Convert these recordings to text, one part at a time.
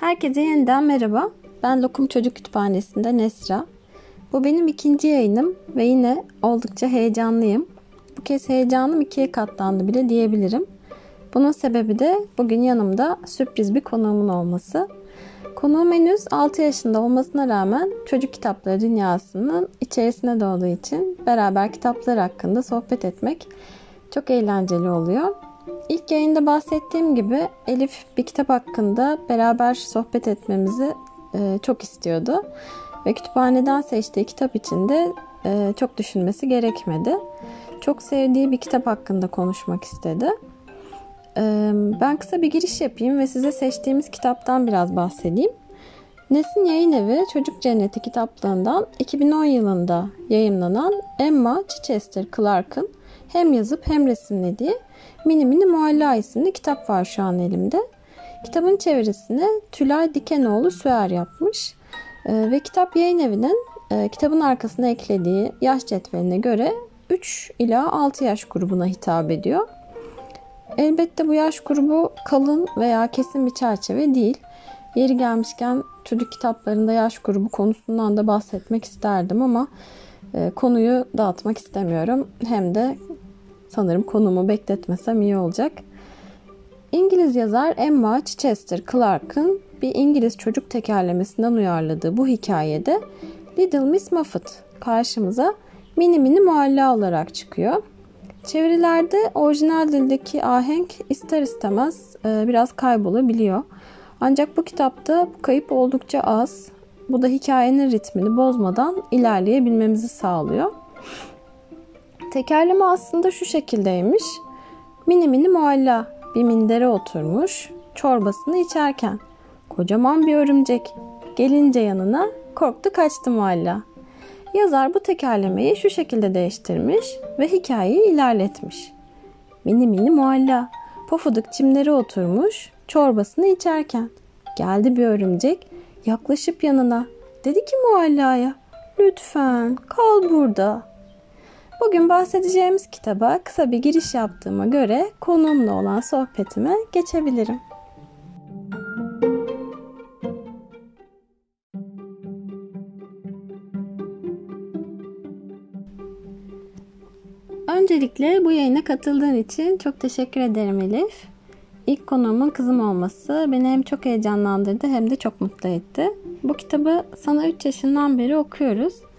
Herkese yeniden merhaba. Ben Lokum Çocuk Kütüphanesi'nde Nesra. Bu benim ikinci yayınım ve yine oldukça heyecanlıyım. Bu kez heyecanım ikiye katlandı bile diyebilirim. Bunun sebebi de bugün yanımda sürpriz bir konuğumun olması. Konuğum henüz 6 yaşında olmasına rağmen çocuk kitapları dünyasının içerisine doğduğu için beraber kitaplar hakkında sohbet etmek çok eğlenceli oluyor. İlk yayında bahsettiğim gibi Elif bir kitap hakkında beraber sohbet etmemizi e, çok istiyordu. Ve kütüphaneden seçtiği kitap için de e, çok düşünmesi gerekmedi. Çok sevdiği bir kitap hakkında konuşmak istedi. E, ben kısa bir giriş yapayım ve size seçtiğimiz kitaptan biraz bahsedeyim. Nesin Yayın Evi Çocuk Cenneti kitaplığından 2010 yılında yayınlanan Emma Chichester Clark'ın hem yazıp hem resimlediği Mini Mini Mualla isimli kitap var şu an elimde. Kitabın çevirisini Tülay Dikenoğlu Süer yapmış. E, ve kitap yayın evinin e, kitabın arkasına eklediği yaş cetveline göre 3 ila 6 yaş grubuna hitap ediyor. Elbette bu yaş grubu kalın veya kesin bir çerçeve değil. Yeri gelmişken çocuk kitaplarında yaş grubu konusundan da bahsetmek isterdim ama e, konuyu dağıtmak istemiyorum. Hem de sanırım konumu bekletmesem iyi olacak. İngiliz yazar Emma Chichester Clark'ın bir İngiliz çocuk tekerlemesinden uyarladığı bu hikayede Little Miss Muffet karşımıza mini mini mualla olarak çıkıyor. Çevirilerde orijinal dildeki ahenk ister istemez e, biraz kaybolabiliyor. Ancak bu kitapta bu kayıp oldukça az. Bu da hikayenin ritmini bozmadan ilerleyebilmemizi sağlıyor. Tekerleme aslında şu şekildeymiş. Mini mini mualla bir mindere oturmuş çorbasını içerken. Kocaman bir örümcek. Gelince yanına korktu kaçtı mualla. Yazar bu tekerlemeyi şu şekilde değiştirmiş ve hikayeyi ilerletmiş. Mini mini mualla pofuduk çimlere oturmuş çorbasını içerken. Geldi bir örümcek yaklaşıp yanına. Dedi ki muallaya lütfen kal burada Bugün bahsedeceğimiz kitaba kısa bir giriş yaptığıma göre konuğumla olan sohbetime geçebilirim. Öncelikle bu yayına katıldığın için çok teşekkür ederim Elif. İlk konuğumun kızım olması beni hem çok heyecanlandırdı hem de çok mutlu etti. Bu kitabı sana 3 yaşından beri okuyoruz.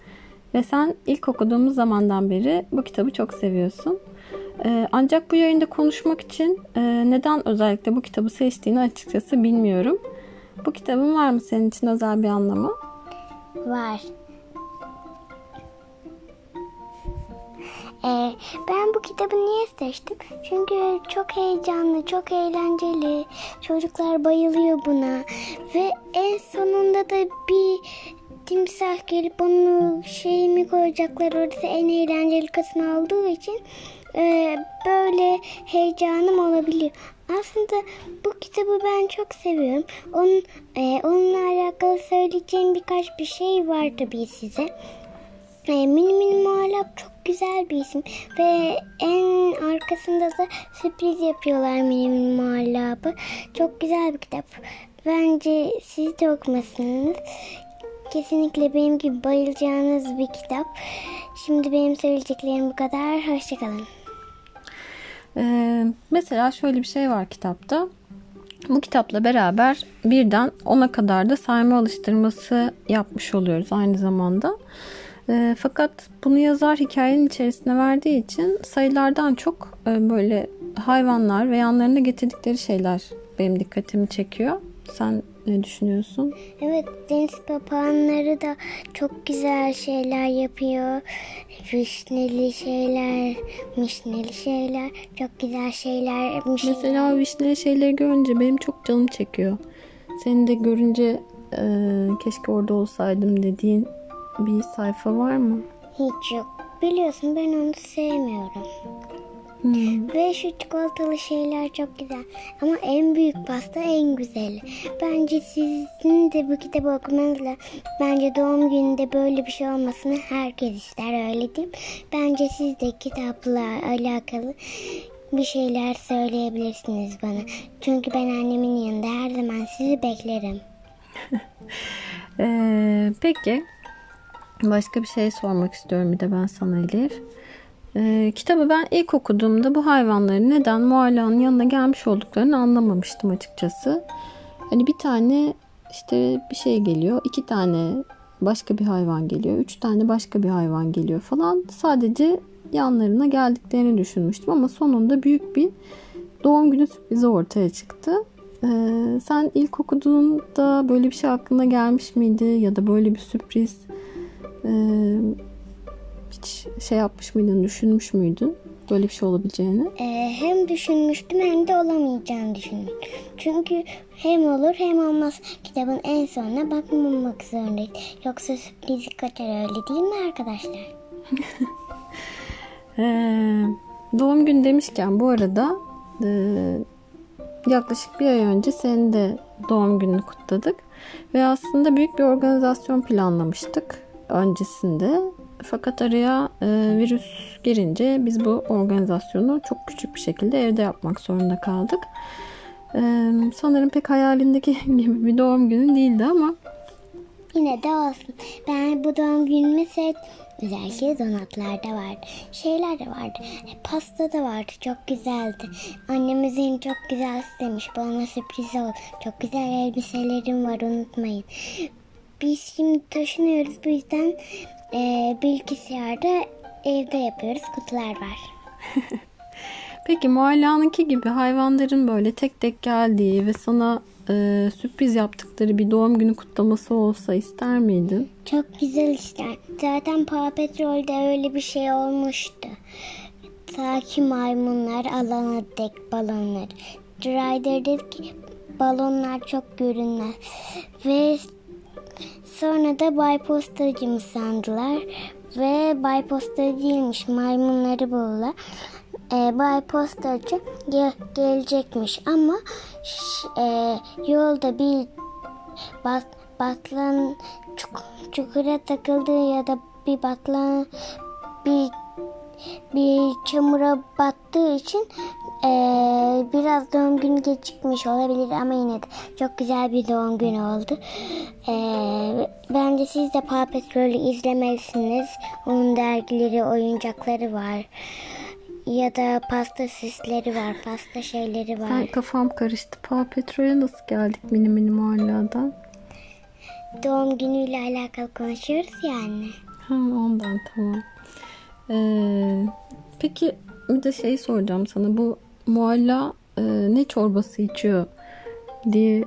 Ve sen ilk okuduğumuz zamandan beri bu kitabı çok seviyorsun. Ee, ancak bu yayında konuşmak için e, neden özellikle bu kitabı seçtiğini açıkçası bilmiyorum. Bu kitabın var mı senin için özel bir anlamı? Var. Ee, ben bu kitabı niye seçtim? Çünkü çok heyecanlı, çok eğlenceli. Çocuklar bayılıyor buna. Ve en sonunda da bir timsah gelip onu şeyimi koyacaklar. Orası en eğlenceli kısmı olduğu için e, böyle heyecanım olabiliyor. Aslında bu kitabı ben çok seviyorum. Onun, e, onunla alakalı söyleyeceğim birkaç bir şey var tabii size. E, Mini Mini Muallak çok güzel bir isim ve en arkasında da sürpriz yapıyorlar Mini Mini Muallak'ı. Çok güzel bir kitap. Bence siz de okumasınız. Kesinlikle benim gibi bayılacağınız bir kitap. Şimdi benim söyleyeceklerim bu kadar. Hoşçakalın. Ee, mesela şöyle bir şey var kitapta. Bu kitapla beraber birden ona kadar da sayma alıştırması yapmış oluyoruz aynı zamanda. E, fakat bunu yazar hikayenin içerisine verdiği için sayılardan çok e, böyle hayvanlar ve yanlarında getirdikleri şeyler benim dikkatimi çekiyor. Sen ne düşünüyorsun? Evet deniz papağanları da çok güzel şeyler yapıyor. Vişneli şeyler, mişneli şeyler, çok güzel şeyler. Mişneli. Mesela vişneli şeyleri görünce benim çok canım çekiyor. Seni de görünce e, keşke orada olsaydım dediğin bir sayfa var mı? Hiç yok. Biliyorsun ben onu sevmiyorum. Ve şu çikolatalı şeyler çok güzel. Ama en büyük pasta en güzeli. Bence sizin de bu kitabı okumanızla bence doğum gününde böyle bir şey olmasını herkes ister öyle değil? Bence siz de kitapla alakalı bir şeyler söyleyebilirsiniz bana. Çünkü ben annemin yanında her zaman sizi beklerim. ee, peki başka bir şey sormak istiyorum bir de ben sana Elif. Ee, kitabı ben ilk okuduğumda bu hayvanların neden Mualla'nın yanına gelmiş olduklarını anlamamıştım açıkçası. Hani bir tane işte bir şey geliyor, iki tane başka bir hayvan geliyor, üç tane başka bir hayvan geliyor falan. Sadece yanlarına geldiklerini düşünmüştüm ama sonunda büyük bir doğum günü sürprizi ortaya çıktı. Ee, sen ilk okuduğunda böyle bir şey aklına gelmiş miydi ya da böyle bir sürpriz e, hiç şey yapmış mıydın, düşünmüş müydün böyle bir şey olabileceğini? Ee, hem düşünmüştüm hem de olamayacağını düşündüm. Çünkü hem olur hem olmaz. Kitabın en sonuna bakmamak zorundayız. Yoksa sürpriz kaçar öyle değil mi arkadaşlar? ee, doğum gün demişken bu arada e, yaklaşık bir ay önce senin de doğum gününü kutladık. Ve aslında büyük bir organizasyon planlamıştık öncesinde. Fakat araya e, virüs girince biz bu organizasyonu çok küçük bir şekilde evde yapmak zorunda kaldık. E, sanırım pek hayalindeki gibi bir doğum günü değildi ama Yine de olsun. Ben bu doğum günümü sevdim. Özellikle donatlar da vardı. Şeyler de vardı. E, pasta da vardı. Çok güzeldi. Annemizin çok güzel istemiş. Bana sürpriz oldu. Çok güzel elbiselerim var unutmayın. Biz şimdi taşınıyoruz. Bu yüzden e, bilgisayarda evde yapıyoruz. Kutular var. Peki Mualla'nınki gibi hayvanların böyle tek tek geldiği ve sana e, sürpriz yaptıkları bir doğum günü kutlaması olsa ister miydin? Çok güzel ister. Zaten Paw Patrol'de öyle bir şey olmuştu. Ta ki maymunlar alana dek balonlar. Rider'deki balonlar çok görünmez. Ve sonra da Bay Postacı mı sandılar. Ve Bay Postacı değilmiş. Maymunları buldular. Ee, Bay Postacı ge- gelecekmiş ama e, yolda bir bat, batlan çuk- çukura takıldı ya da bir batlan bir bir çamura battığı için eee, biraz doğum günü gecikmiş olabilir ama yine de çok güzel bir doğum günü oldu. Eee, bence siz de Paw Patrol'ü izlemelisiniz. Onun dergileri, oyuncakları var. Ya da pasta süsleri var, pasta şeyleri var. Ben kafam karıştı. Paw Patrol'e nasıl geldik mini mini Mualla'dan? Doğum günüyle alakalı konuşuyoruz yani. Ha, ondan tamam. Ee, peki bir de şey soracağım sana. Bu Mualla e, ne çorbası içiyor diye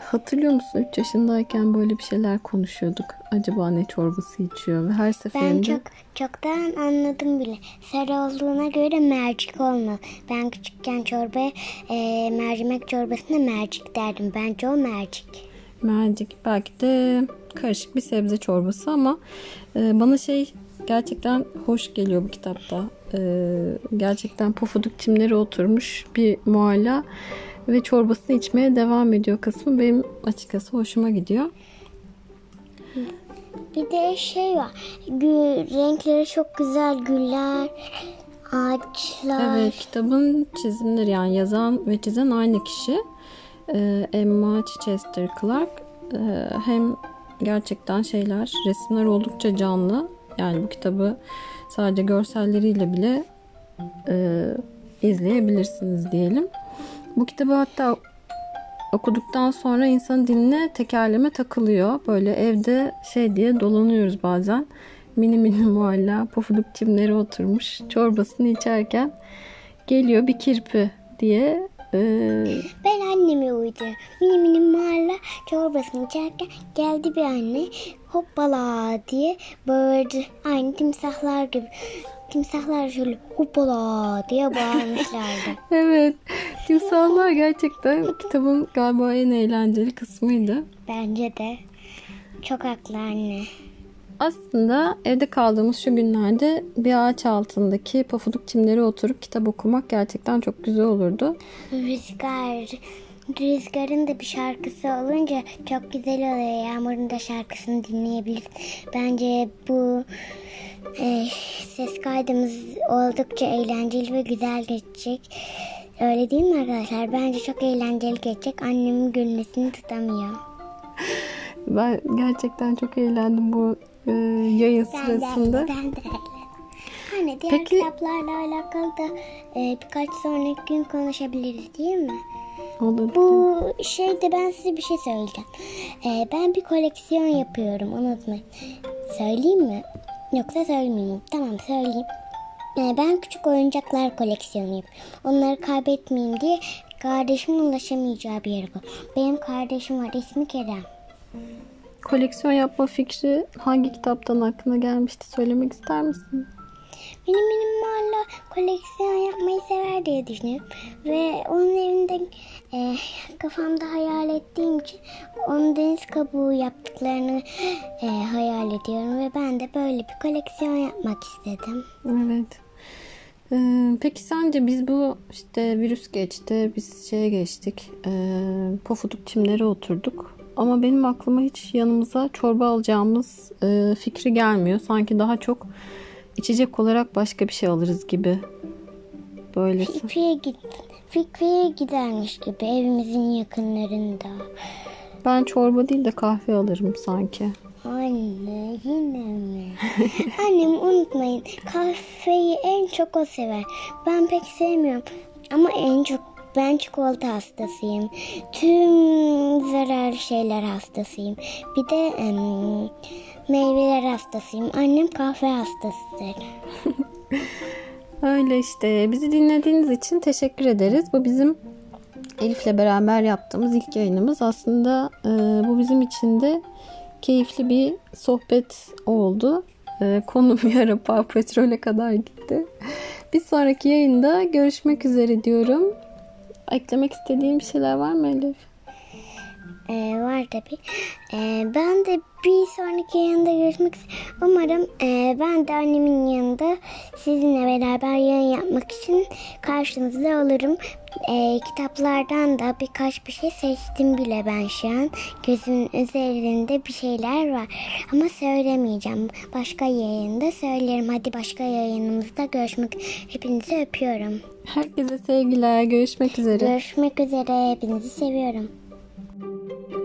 hatırlıyor musun? 3 yaşındayken böyle bir şeyler konuşuyorduk. Acaba ne çorbası içiyor? Ve her Ben seferinde çok çoktan anladım bile. Sarı olduğuna göre mercik olmalı. Ben küçükken çorbaya e, mercimek çorbasına mercik derdim. Bence o mercik. mercik belki de karışık bir sebze çorbası ama e, bana şey gerçekten hoş geliyor bu kitapta. E, gerçekten pofuduk çimleri oturmuş bir mualla ve çorbasını içmeye devam ediyor kısmı benim açıkçası hoşuma gidiyor. Bir de şey var. Gül, renkleri çok güzel. Güller, ağaçlar. Evet kitabın çizimleri yani yazan ve çizen aynı kişi. Ee, Emma Chichester Clark. Ee, hem gerçekten şeyler resimler oldukça canlı. Yani bu kitabı sadece görselleriyle bile e, izleyebilirsiniz diyelim. Bu kitabı hatta okuduktan sonra insan diline tekerleme takılıyor. Böyle evde şey diye dolanıyoruz bazen. Mini mini mualla pofuduk çimleri oturmuş çorbasını içerken geliyor bir kirpi diye Ben annemi uydu. Mini mini mahalle çorbasını içerken geldi bir anne hoppala diye bağırdı. Aynı timsahlar gibi. Timsahlar şöyle hoppala diye bağırmışlardı. evet timsahlar gerçekten kitabın galiba en eğlenceli kısmıydı. Bence de. Çok haklı anne. Aslında evde kaldığımız şu günlerde bir ağaç altındaki pofuduk çimlere oturup kitap okumak gerçekten çok güzel olurdu. Rüzgar. Rüzgarın da bir şarkısı olunca çok güzel oluyor. Yağmurun da şarkısını dinleyebiliriz. Bence bu e, ses kaydımız oldukça eğlenceli ve güzel geçecek. Öyle değil mi arkadaşlar? Bence çok eğlenceli geçecek. Annemin gülmesini tutamıyor. ben gerçekten çok eğlendim bu e, yayın Ben sırasında. de, ben de. Anne diğer Peki- kitaplarla alakalı da e, birkaç sonraki gün konuşabiliriz değil mi? Olur. Bu şeyde ben size bir şey söyleyeceğim. E, ben bir koleksiyon yapıyorum unutmayın. Söyleyeyim mi? Yoksa söylemeyeyim. Tamam söyleyeyim. E, ben küçük oyuncaklar koleksiyonu yapıyorum. Onları kaybetmeyeyim diye kardeşimin ulaşamayacağı bir yere koy. Benim kardeşim var ismi Kerem. Koleksiyon yapma fikri hangi kitaptan aklına gelmişti söylemek ister misin? Benim benim mahalle koleksiyon yapmayı sever diye düşünüyorum. Ve onun evinde e, kafamda hayal ettiğim için onun deniz kabuğu yaptıklarını e, hayal ediyorum. Ve ben de böyle bir koleksiyon yapmak istedim. Evet. Ee, peki sence biz bu işte virüs geçti, biz şeye geçtik, ee, pofuduk çimlere oturduk. Ama benim aklıma hiç yanımıza çorba alacağımız ee, fikri gelmiyor. Sanki daha çok içecek olarak başka bir şey alırız gibi. Böyle. Fikriye git. Fikriye gidermiş gibi evimizin yakınlarında. Ben çorba değil de kahve alırım sanki. Anne yine mi? Annem unutmayın kahveyi en çok o sever. Ben pek sevmiyorum ama en çok ben çikolata hastasıyım. Tüm zararlı şeyler hastasıyım. Bir de em, meyveler hastasıyım. Annem kahve hastasıdır. Öyle işte. Bizi dinlediğiniz için teşekkür ederiz. Bu bizim Elif'le beraber yaptığımız ilk yayınımız. Aslında e, bu bizim için de keyifli bir sohbet oldu. E, konu bir Paw Patrol'e kadar gitti. Bir sonraki yayında görüşmek üzere diyorum. Eklemek istediğim bir şeyler var mı Elif? Ee, var tabi. Ee, ben de bir sonraki yanında görüşmek. Umarım e, ben de annemin yanında sizinle beraber yayın yapmak için karşınızda olurum. Ee, kitaplardan da birkaç bir şey seçtim bile ben şu an. Gözümün üzerinde bir şeyler var. Ama söylemeyeceğim. Başka yayında söylerim. Hadi başka yayınımızda görüşmek. Hepinizi öpüyorum. Herkese sevgiler. Görüşmek üzere. Görüşmek üzere. Hepinizi seviyorum. thank you